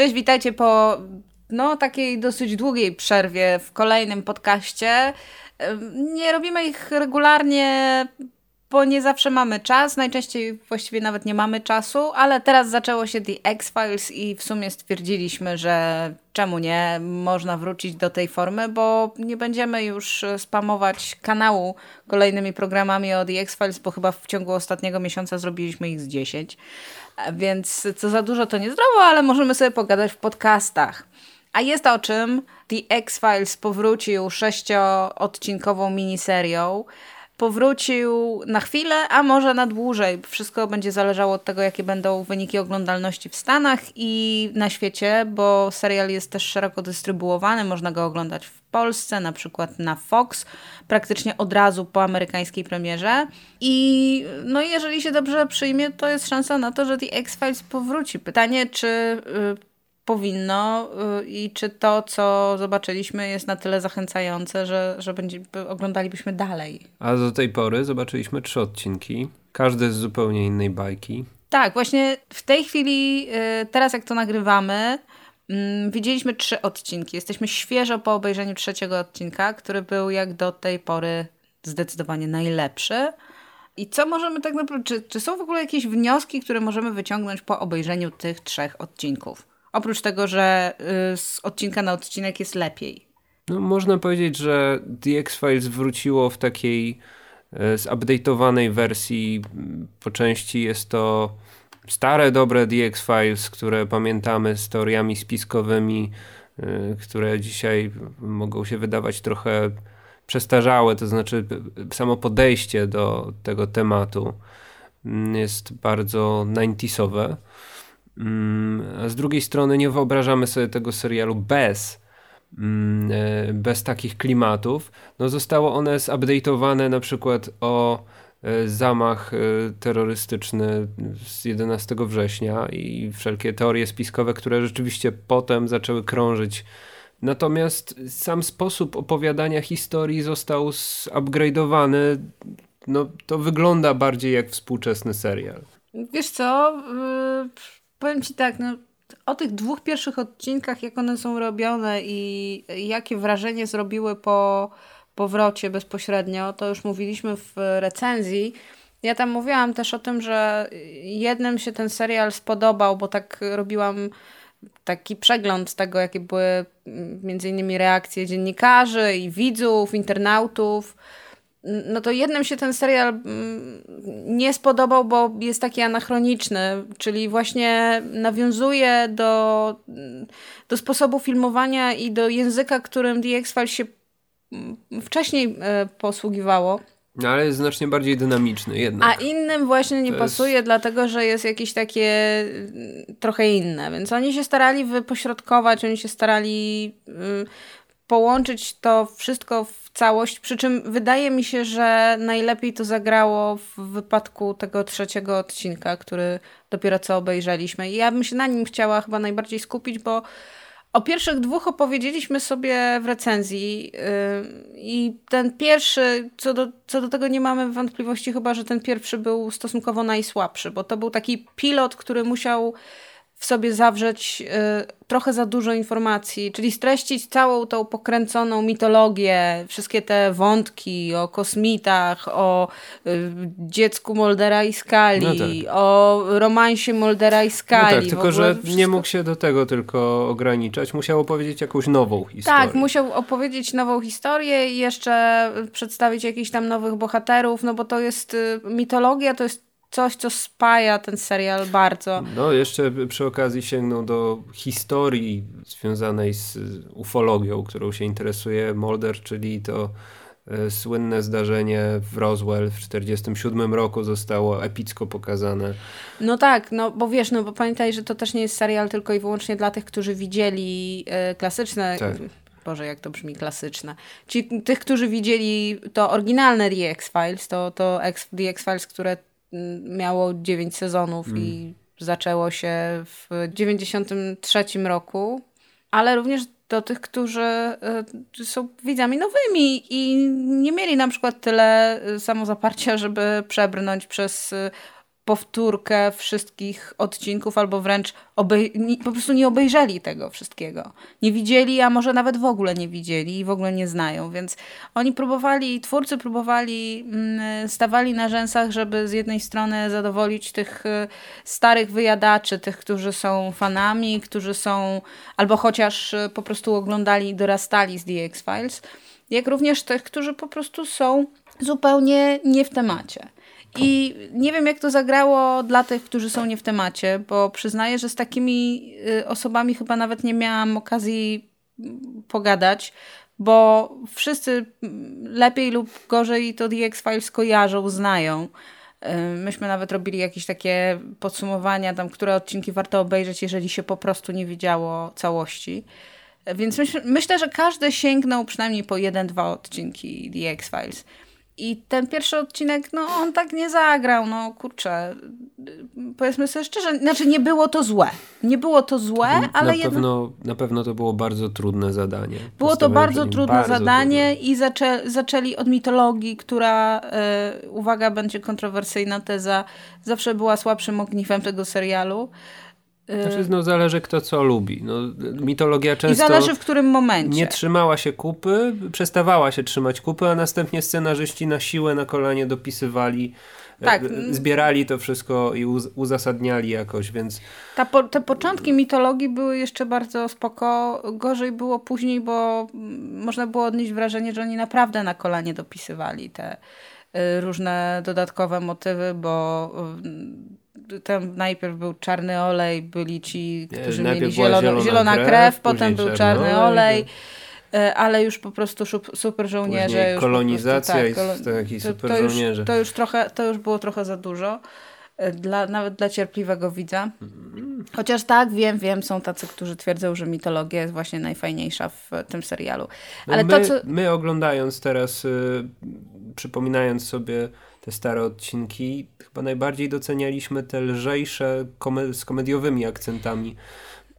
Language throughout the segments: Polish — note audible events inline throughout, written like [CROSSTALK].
Cześć, witajcie po no, takiej dosyć długiej przerwie w kolejnym podcaście. Nie robimy ich regularnie, bo nie zawsze mamy czas. Najczęściej właściwie nawet nie mamy czasu, ale teraz zaczęło się The X-Files i w sumie stwierdziliśmy, że czemu nie, można wrócić do tej formy, bo nie będziemy już spamować kanału kolejnymi programami o The X-Files, bo chyba w ciągu ostatniego miesiąca zrobiliśmy ich z 10. Więc co za dużo to niezdrowo, ale możemy sobie pogadać w podcastach. A jest o czym. The X-Files powrócił sześcioodcinkową miniserią. Powrócił na chwilę, a może na dłużej. Wszystko będzie zależało od tego, jakie będą wyniki oglądalności w Stanach i na świecie, bo serial jest też szeroko dystrybuowany. Można go oglądać w Polsce, na przykład na Fox, praktycznie od razu po amerykańskiej premierze. I no jeżeli się dobrze przyjmie, to jest szansa na to, że The X-Files powróci. Pytanie, czy y, powinno y, i czy to, co zobaczyliśmy jest na tyle zachęcające, że, że będzie, oglądalibyśmy dalej. A do tej pory zobaczyliśmy trzy odcinki, każdy z zupełnie innej bajki. Tak, właśnie w tej chwili, y, teraz jak to nagrywamy, mm, widzieliśmy trzy odcinki. Jesteśmy świeżo po obejrzeniu trzeciego odcinka, który był jak do tej pory zdecydowanie najlepszy. I co możemy tak naprawdę, czy, czy są w ogóle jakieś wnioski, które możemy wyciągnąć po obejrzeniu tych trzech odcinków? Oprócz tego, że y, z odcinka na odcinek jest lepiej. No, można powiedzieć, że The X-Files wróciło w takiej y, zupdate'owanej wersji. Po części jest to stare, dobre The X-Files, które pamiętamy z teoriami spiskowymi, y, które dzisiaj mogą się wydawać trochę przestarzałe, to znaczy samo podejście do tego tematu mm, jest bardzo 90sowe. Mm, z drugiej strony nie wyobrażamy sobie tego serialu bez mm, e, bez takich klimatów. No zostało one zupdate'owane na przykład o e, zamach e, terrorystyczny z 11 września i wszelkie teorie spiskowe, które rzeczywiście potem zaczęły krążyć. Natomiast sam sposób opowiadania historii został zupgrade'owany. No, to wygląda bardziej jak współczesny serial. Wiesz co? Powiem ci tak, no, o tych dwóch pierwszych odcinkach, jak one są robione i jakie wrażenie zrobiły po powrocie bezpośrednio, to już mówiliśmy w recenzji. Ja tam mówiłam też o tym, że jednym się ten serial spodobał, bo tak robiłam taki przegląd tego, jakie były między innymi reakcje dziennikarzy i widzów, internautów no to jednym się ten serial mm, nie spodobał, bo jest taki anachroniczny, czyli właśnie nawiązuje do, do sposobu filmowania i do języka, którym The X-Files się mm, wcześniej e, posługiwało. No, ale jest znacznie bardziej dynamiczny jednak. A innym właśnie nie to pasuje, jest... dlatego że jest jakieś takie mm, trochę inne. Więc oni się starali wypośrodkować, oni się starali połączyć to wszystko w całość, przy czym wydaje mi się, że najlepiej to zagrało w wypadku tego trzeciego odcinka, który dopiero co obejrzeliśmy. I ja bym się na nim chciała chyba najbardziej skupić, bo o pierwszych dwóch opowiedzieliśmy sobie w recenzji yy, i ten pierwszy, co do, co do tego nie mamy wątpliwości chyba, że ten pierwszy był stosunkowo najsłabszy, bo to był taki pilot, który musiał w sobie zawrzeć y, trochę za dużo informacji, czyli streścić całą tą pokręconą mitologię, wszystkie te wątki o kosmitach, o y, dziecku Moldera i Skali, no tak. o romansie Moldera i Skali. No tak, tylko że wszystko... nie mógł się do tego tylko ograniczać, musiał opowiedzieć jakąś nową historię. Tak, musiał opowiedzieć nową historię i jeszcze przedstawić jakichś tam nowych bohaterów, no bo to jest y, mitologia, to jest coś, co spaja ten serial bardzo. No, jeszcze przy okazji sięgnął do historii związanej z ufologią, którą się interesuje Mulder, czyli to e, słynne zdarzenie w Roswell w 1947 roku zostało epicko pokazane. No tak, no bo wiesz, no bo pamiętaj, że to też nie jest serial tylko i wyłącznie dla tych, którzy widzieli e, klasyczne tak. Boże, jak to brzmi klasyczne. Ci, tych, którzy widzieli to oryginalne The X-Files, to, to X, The X-Files, które miało 9 sezonów mm. i zaczęło się w 93 roku, ale również do tych, którzy y, są widzami nowymi i nie mieli na przykład tyle samozaparcia, żeby przebrnąć przez y, powtórkę wszystkich odcinków, albo wręcz po prostu nie obejrzeli tego wszystkiego. Nie widzieli, a może nawet w ogóle nie widzieli i w ogóle nie znają, więc oni próbowali, twórcy próbowali, mm, stawali na rzęsach, żeby z jednej strony zadowolić tych y, starych wyjadaczy, tych, którzy są fanami, którzy są albo chociaż y, po prostu oglądali i dorastali z The X-Files, jak również tych, którzy po prostu są zupełnie nie w temacie. I nie wiem, jak to zagrało dla tych, którzy są nie w temacie, bo przyznaję, że z takimi y, osobami chyba nawet nie miałam okazji mm, pogadać, bo wszyscy mm, lepiej lub gorzej to The X-Files kojarzą, znają. Y, myśmy nawet robili jakieś takie podsumowania, tam, które odcinki warto obejrzeć, jeżeli się po prostu nie widziało całości. Więc myśl, myślę, że każdy sięgnął przynajmniej po jeden, dwa odcinki The X-Files. I ten pierwszy odcinek, no on tak nie zagrał, no kurczę, powiedzmy sobie szczerze, znaczy nie było to złe. Nie było to złe, ale na jedno... Pewno, na pewno to było bardzo trudne zadanie. Było to bardzo trudne bardzo zadanie trudne. i zaczę, zaczęli od mitologii, która, y, uwaga, będzie kontrowersyjna teza, zawsze była słabszym ogniwem tego serialu. Znaczy, no zależy kto co lubi. No, mitologia często... I zależy w którym momencie. Nie trzymała się kupy, przestawała się trzymać kupy, a następnie scenarzyści na siłę, na kolanie dopisywali e, tak. zbierali to wszystko i uz uzasadniali jakoś, więc... Po, te początki mitologii były jeszcze bardzo spoko. Gorzej było później, bo można było odnieść wrażenie, że oni naprawdę na kolanie dopisywali te y, różne dodatkowe motywy, bo tam najpierw był czarny olej, byli ci, którzy nie, mieli zielono, zielona, zielona krew, krew potem był czarny olej. E, ale już po prostu super żołnierze. Już kolonizacja prostu, tak, i kolo... taki super to, to żołnierze. Już, to, już trochę, to już było trochę za dużo. E, dla, nawet dla cierpliwego widza. Chociaż tak, wiem, wiem, są tacy, którzy twierdzą, że mitologia jest właśnie najfajniejsza w tym serialu. No Ale my, to, co... my oglądając teraz, y, przypominając sobie te stare odcinki, chyba najbardziej docenialiśmy te lżejsze kome z komediowymi akcentami.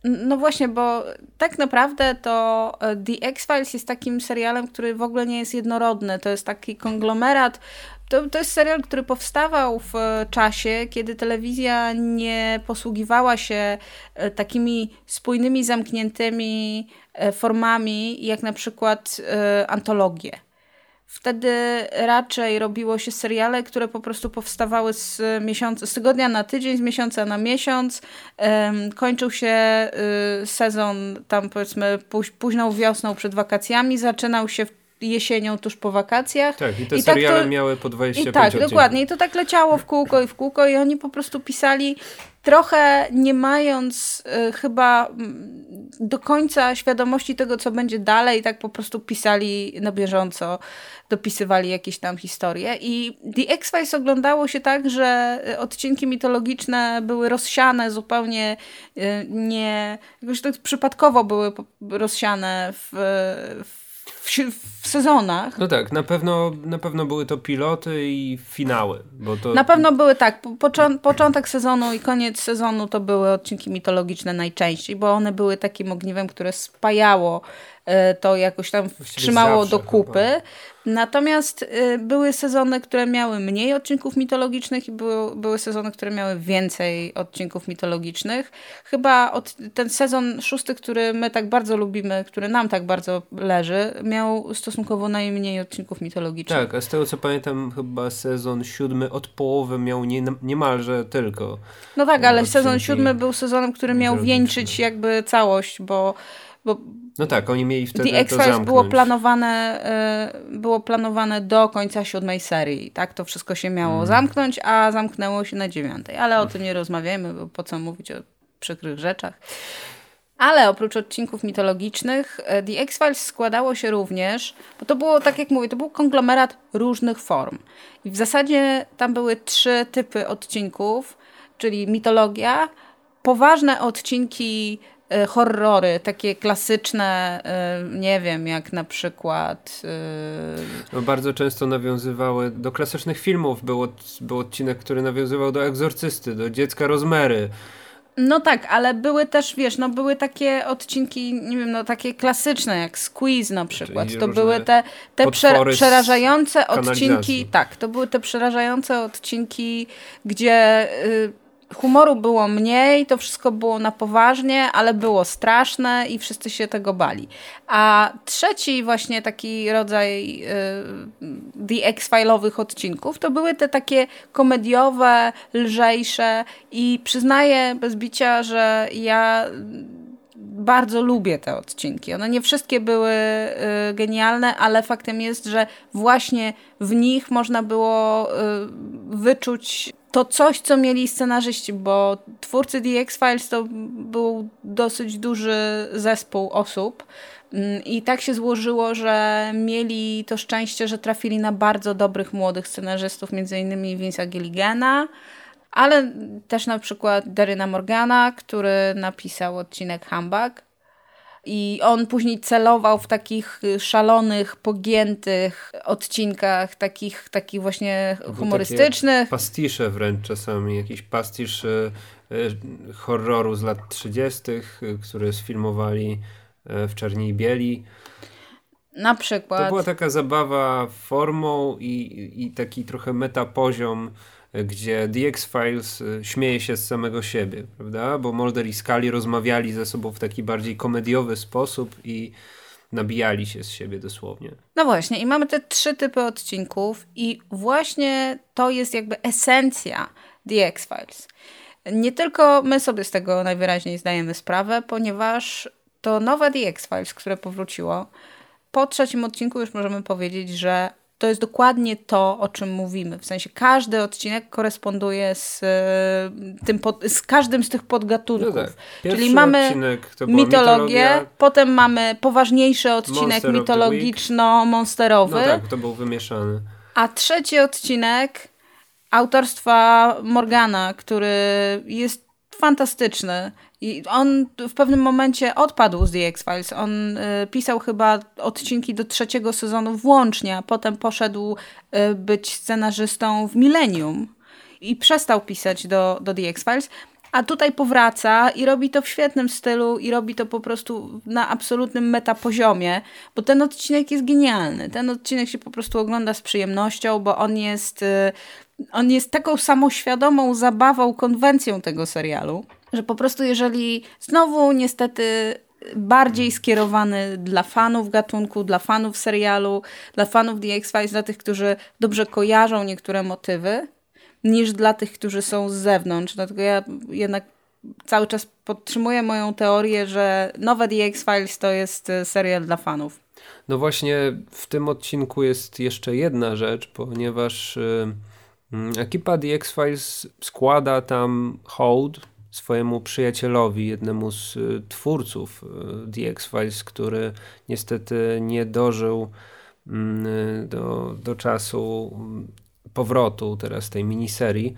No właśnie, bo tak naprawdę to e, The X-Files jest takim serialem, który w ogóle nie jest jednorodny. To jest taki konglomerat. To, to jest serial, który powstawał w e, czasie, kiedy telewizja nie posługiwała się e, takimi spójnymi, zamkniętymi formami, jak na przykład antologie. Wtedy raczej robiło się seriale, które po prostu powstawały z, miesiąca, z tygodnia na tydzień, z miesiąca na miesiąc. Kończył się y, sezon tam powiedzmy późną wiosną przed wakacjami, zaczynał się jesienią tuż po wakacjach. Tak, i te I seriale tak to, miały po 25 I tak, odcinków. dokładnie. I to tak leciało w kółko i w kółko i oni po prostu pisali trochę nie mając y, chyba mm, do końca świadomości tego, co będzie dalej, tak po prostu pisali na bieżąco, dopisywali jakieś tam historie. I The X-Files oglądało się tak, że y, odcinki mitologiczne były rozsiane zupełnie y, nie, jakoś tak przypadkowo były rozsiane w, w w, w, sezonach. No tak, na pewno, na pewno były to piloty i finały. Bo to... Na pewno były tak, począ początek sezonu i koniec sezonu to były odcinki mitologiczne najczęściej, bo one były takim ogniwem, które spajało to jakoś tam Właściwie trzymało do kupy. Chyba. Natomiast y, były sezony, które miały mniej odcinków mitologicznych i były, były sezony, które miały więcej odcinków mitologicznych. Chyba od, ten sezon szósty, który my tak bardzo lubimy, który nam tak bardzo leży, miał stosunkowo najmniej odcinków mitologicznych. Tak, a z tego co pamiętam, chyba sezon siódmy od połowy miał nie, niemalże tylko. No tak, ale sezon siódmy był sezonem, który miał wieńczyć jakby całość, bo bo no tak, oni mieli wtedy The X-Files było planowane, y, było planowane do końca siódmej serii. Tak, to wszystko się miało mm. zamknąć, a zamknęło się na dziewiątej. Ale o tym nie rozmawiajmy, bo po co mówić o przykrych rzeczach. Ale oprócz odcinków mitologicznych, y, The X-Files składało się również, bo to było, tak jak mówię, to był konglomerat różnych form. I w zasadzie tam były trzy typy odcinków, czyli mitologia, poważne odcinki horrory, takie klasyczne, e, nie wiem, jak na przykład... E, no bardzo często nawiązywały do klasycznych filmów. Był, był odcinek, który nawiązywał do Egzorcysty, do Dziecka Rozmery. No tak, ale były też, wiesz, no były takie odcinki, nie wiem, no takie klasyczne, jak Squeeze na przykład. Czyli to były te, te prze, przerażające odcinki, tak, to były te przerażające odcinki, gdzie y, humoru było mniej, to wszystko było na poważnie, ale było straszne i wszyscy się tego bali. A trzeci właśnie taki rodzaj y, The X-File'owych odcinków to były te takie komediowe, lżejsze i przyznaję bez bicia, że ja bardzo lubię te odcinki. One nie wszystkie były y, genialne, ale faktem jest, że właśnie w nich można było y, wyczuć to coś, co mieli scenarzyści, bo twórcy The X-Files to był dosyć duży zespół osób. Mm, I tak się złożyło, że mieli to szczęście, że trafili na bardzo dobrych młodych scenarzystów, między innymi Vince'a Gilligana, ale też na przykład Daryna Morgana, który napisał odcinek Humbug. I on później celował w takich szalonych, pogiętych odcinkach, takich, takich właśnie To humorystycznych. Pastisze wręcz czasami, jakiś pastisz y, y, horroru z lat 30., y, który sfilmowali w czerni i bieli. Na To przykład. była taka zabawa formą i, i taki trochę metapoziom, y, gdzie The X-Files y, śmieje się z samego siebie, prawda? Bo Mulder i Scully rozmawiali ze sobą w taki bardziej komediowy sposób i nabijali się z siebie dosłownie. No właśnie, i mamy te trzy typy odcinków, i właśnie to jest jakby esencja The X-Files. Nie tylko my sobie z tego najwyraźniej zdajemy sprawę, ponieważ to nowe The X-Files, które powróciło, po trzecim odcinku już możemy powiedzieć, że to jest dokładnie to, o czym mówimy. W sensie każdy odcinek koresponduje z, e, tym pod, z każdym z tych podgatunków. No tak. Czyli mamy odcinek mitologię, potem mamy poważniejszy odcinek Monster mitologiczno-monsterowy, No tak, to był wymieszany. a trzeci odcinek autorstwa Morgana, który jest fantastyczny. I on w pewnym momencie odpadł z The X-Files. On y, pisał chyba odcinki do trzeciego sezonu włącznie, a potem poszedł y, być scenarzystą w Millennium i przestał pisać do, do The X-Files. A tutaj powraca i robi to w świetnym stylu i robi to po prostu na absolutnym metapoziomie, bo ten odcinek jest genialny. Ten odcinek się po prostu ogląda z przyjemnością, bo on jest, y, on jest taką samoświadomą zabawą, konwencją tego serialu, że po prostu jeżeli znowu niestety bardziej skierowany dla fanów gatunku, dla fanów serialu, dla fanów The X-Files, dla tych, którzy dobrze kojarzą niektóre motywy, niż dla tych, którzy są z zewnątrz. Dlatego ja jednak cały czas podtrzymuję moją teorię, że nowe The X-Files to jest y, serial dla fanów. No właśnie w tym odcinku jest jeszcze jedna rzecz, ponieważ mm, ekipa The X-Files składa tam hołd swojemu przyjacielowi, jednemu z y, twórców y, The X-Files, który niestety nie dożył mm, y, do, do czasu mm, powrotu teraz tej miniserii.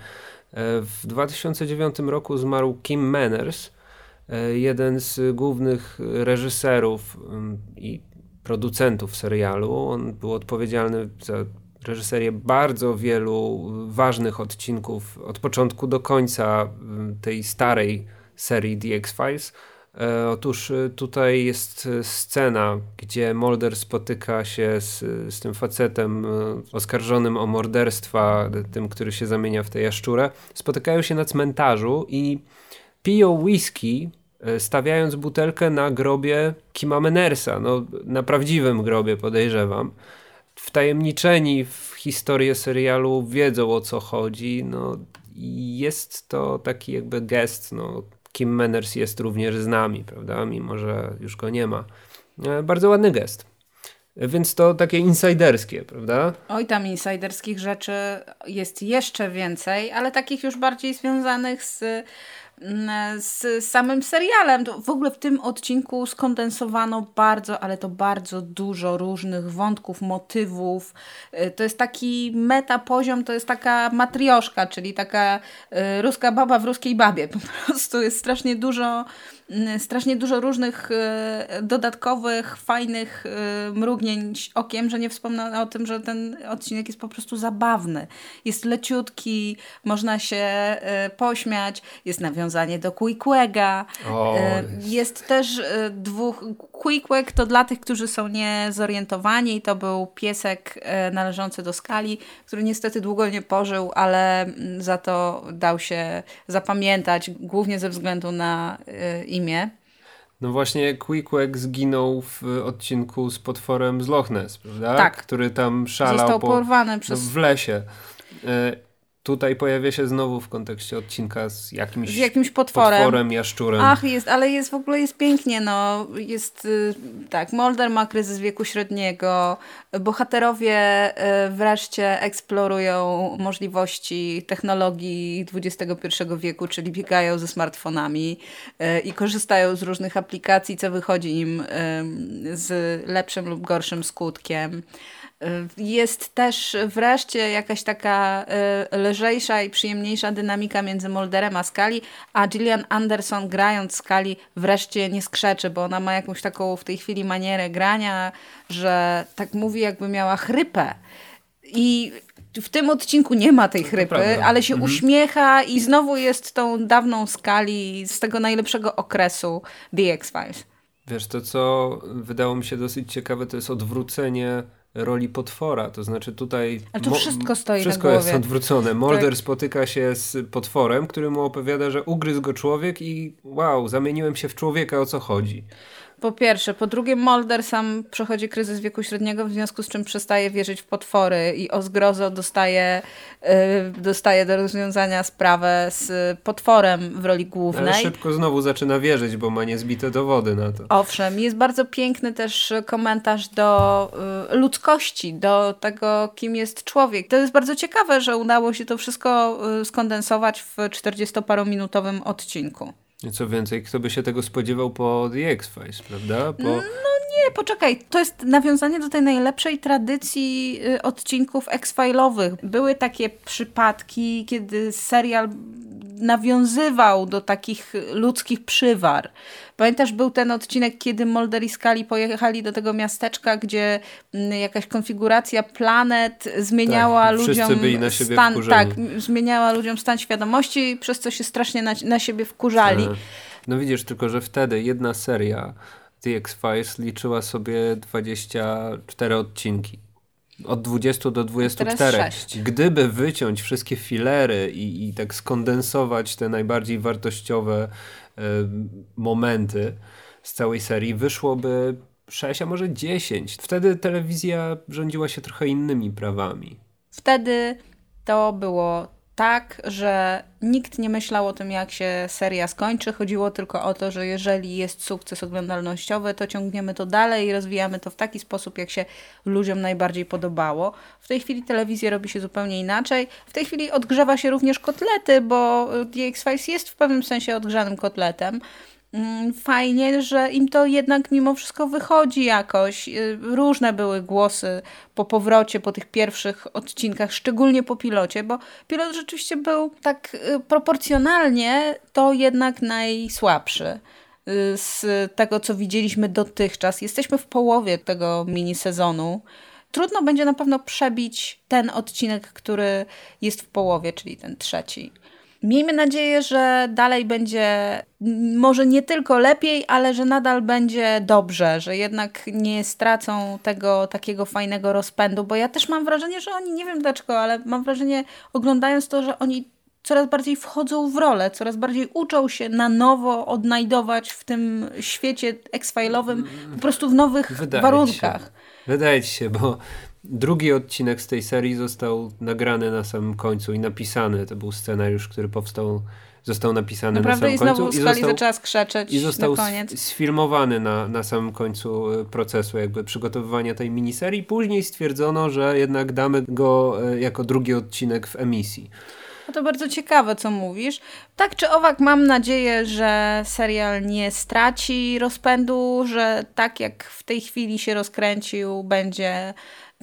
E, W 2009 roku zmarł Kim Manners, e, jeden z głównych reżyserów ym, i producentów serialu. On był odpowiedzialny za reżyserię bardzo wielu ważnych odcinków od początku do końca ym, tej starej serii The X-Files. E, Otóż e, tutaj jest e, scena, gdzie Mulder spotyka się z, z tym facetem oskarżonym o morderstwa, tym, który się zamienia w tę jaszczurę. Spotykają się na cmentarzu i piją whisky, stawiając butelkę na grobie Kima Mannersa, no, na prawdziwym grobie podejrzewam. Wtajemniczeni w historię serialu wiedzą o co chodzi, no jest to taki jakby gest, no Kim Manners jest również z nami, prawda, mimo że już go nie ma. E, Bardzo ładny gest. Więc to takie insiderskie, prawda? Oj, tam insiderskich rzeczy jest jeszcze więcej, ale takich już bardziej związanych z, z samym serialem. W ogóle w tym odcinku skondensowano bardzo, ale to bardzo dużo różnych wątków, motywów. Y, To jest taki meta poziom, to jest taka matrioszka, czyli taka y, ruska baba w ruskiej babie. [LAUGHS] Po prostu jest strasznie dużo mm, strasznie dużo różnych e, dodatkowych, fajnych mrugnięć okiem, że nie wspomnę o tym, że ten odcinek jest po prostu zabawny. Jest leciutki, można się pośmiać, jest nawiązanie do Quickwega. Jest też dwóch... Quickweg to dla tych, którzy są niezorientowani, to był piesek należący do skali, który niestety długo nie pożył, ale mm, za to dał się zapamiętać, głównie ze względu na imię. No właśnie Quickweg zginął w odcinku z potworem z Loch Ness, prawda? Tak. Który tam szalał Został po, porwany przez... w lesie. Tutaj pojawia się znowu w kontekście odcinka z jakimś, z jakimś potworem. potworem, jaszczurem. Ach, jest, ale jest w ogóle jest pięknie, no. Jest y, tak, Mulder ma kryzys wieku średniego, bohaterowie y, wreszcie eksplorują możliwości technologii XXI wieku, czyli biegają ze smartfonami y, i korzystają z różnych aplikacji, co wychodzi im z lepszym lub gorszym skutkiem. Jest też wreszcie jakaś taka y, lżejsza i przyjemniejsza dynamika między Molderem a Skali, a Gillian Anderson grając Skali wreszcie nie skrzeczy, bo ona ma jakąś taką w tej chwili manierę grania, że tak mówi jakby miała chrypę. I w tym odcinku nie ma tej chrypy, ale się mhm. uśmiecha i znowu jest tą dawną Skali z tego najlepszego okresu The X-Files. Wiesz, to co wydało mi się dosyć ciekawe, to jest odwrócenie roli potwora. To znaczy tutaj. Ale tu wszystko stoi Wszystko na jest odwrócone. Mulder tak. spotyka się z potworem, który mu opowiada, że ugryzł go człowiek i wow, zamieniłem się w człowieka, o co chodzi. Po pierwsze. Po drugie, Mulder sam przechodzi kryzys wieku średniego, w związku z czym przestaje wierzyć w potwory i o zgrozo dostaje, yy, dostaje do rozwiązania sprawę z potworem w roli głównej. Ale szybko znowu zaczyna wierzyć, bo ma niezbite dowody na to. Owszem, jest bardzo piękny też komentarz do yy, ludzkości, do tego, kim jest człowiek. To jest bardzo ciekawe, że udało się to wszystko yy, skondensować w 40-parominutowym odcinku. Co więcej, kto by się tego spodziewał po The X-Files, prawda? Po... No nie, poczekaj. To jest nawiązanie do tej najlepszej tradycji y, odcinków X-File'owych. Były takie przypadki, kiedy serial nawiązywał do takich ludzkich przywar. Pamiętasz, był ten odcinek, kiedy Mulder i Scully pojechali do tego miasteczka, gdzie mm, jakaś konfiguracja planet zmieniała tak, ludziom stan, wkurzeni. tak, zmieniała ludziom stan świadomości, przez co się strasznie na, na siebie wkurzali. Tak. No widzisz, tylko że wtedy jedna seria The X-Files liczyła sobie 24 odcinki. Od 20 do 24. Gdyby wyciąć wszystkie filery i, i tak skondensować te najbardziej wartościowe y, momenty z całej serii, wyszłoby 6, a może 10. Wtedy telewizja rządziła się trochę innymi prawami. Wtedy to było tak, że nikt nie myślał o tym, jak się seria skończy. Chodziło tylko o to, że jeżeli jest sukces oglądalnościowy, to ciągniemy to dalej i rozwijamy to w taki sposób, jak się ludziom najbardziej podobało. W tej chwili telewizja robi się zupełnie inaczej. W tej chwili odgrzewa się również kotlety, bo The X-Files jest w pewnym sensie odgrzanym kotletem. Mm, fajnie, że im to jednak mimo wszystko wychodzi jakoś. Y, różne były głosy po powrocie, po tych pierwszych odcinkach, szczególnie po pilocie, bo pilot rzeczywiście był tak y, proporcjonalnie to jednak najsłabszy y, z tego, co widzieliśmy dotychczas. Jesteśmy w połowie tego mini sezonu. Trudno będzie na pewno przebić ten odcinek, który jest w połowie, czyli ten trzeci. Miejmy nadzieję, że dalej będzie może nie tylko lepiej, ale że nadal będzie dobrze, że jednak nie stracą tego takiego fajnego rozpędu, bo ja też mam wrażenie, że oni, nie wiem dlaczego, ale mam wrażenie oglądając to, że oni coraz bardziej wchodzą w rolę, coraz bardziej uczą się na nowo odnajdować w tym świecie X-File'owym po prostu w nowych Wydaje warunkach. Się. Wydaje ci się, bo Drugi odcinek z tej serii został nagrany na samym końcu i napisany. To był scenariusz, który powstał, został napisany Naprawdę na samym końcu. I został, zaczęła skrzeczeć I został sfilmowany na, na samym końcu e, procesu jakby przygotowywania tej miniserii. Później stwierdzono, że jednak damy go e, jako drugi odcinek w emisji. No to bardzo ciekawe, co mówisz. Tak czy owak, mam nadzieję, że serial nie straci rozpędu, że tak jak w tej chwili się rozkręcił, będzie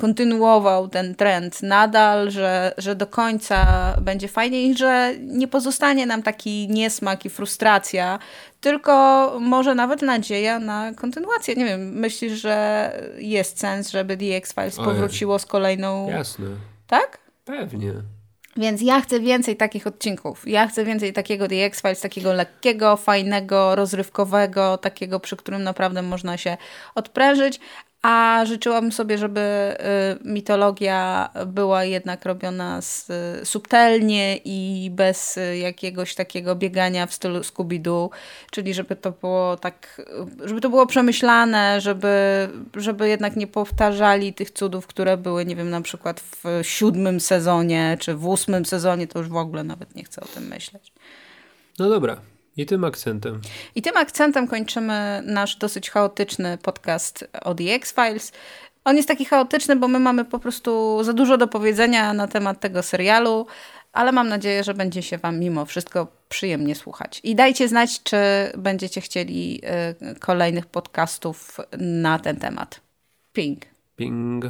kontynuował ten trend nadal, że, że do końca będzie fajnie i że nie pozostanie nam taki niesmak i frustracja, tylko może nawet nadzieja na kontynuację. Nie wiem, myślisz, że jest sens, żeby The X-Files powróciło z kolejną... Jasne. Tak? Pewnie. Więc ja chcę więcej takich odcinków. Ja chcę więcej takiego The X-Files, takiego lekkiego, fajnego, rozrywkowego, takiego, przy którym naprawdę można się odprężyć, a życzyłabym sobie, żeby y, mitologia była jednak robiona z, y, subtelnie i bez y, jakiegoś takiego biegania w stylu Scooby-Doo, czyli żeby to było tak, żeby to było przemyślane, żeby, żeby jednak nie powtarzali tych cudów, które były, nie wiem, na przykład w siódmym sezonie, czy w ósmym sezonie, to już w ogóle nawet nie chcę o tym myśleć. No dobra, i tym akcentem. I tym akcentem kończymy nasz dosyć chaotyczny podcast o The X-Files. On jest taki chaotyczny, bo my mamy po prostu za dużo do powiedzenia na temat tego serialu, ale mam nadzieję, że będzie się Wam mimo wszystko przyjemnie słuchać. I dajcie znać, czy będziecie chcieli y, kolejnych podcastów na ten temat. Ping. Ping.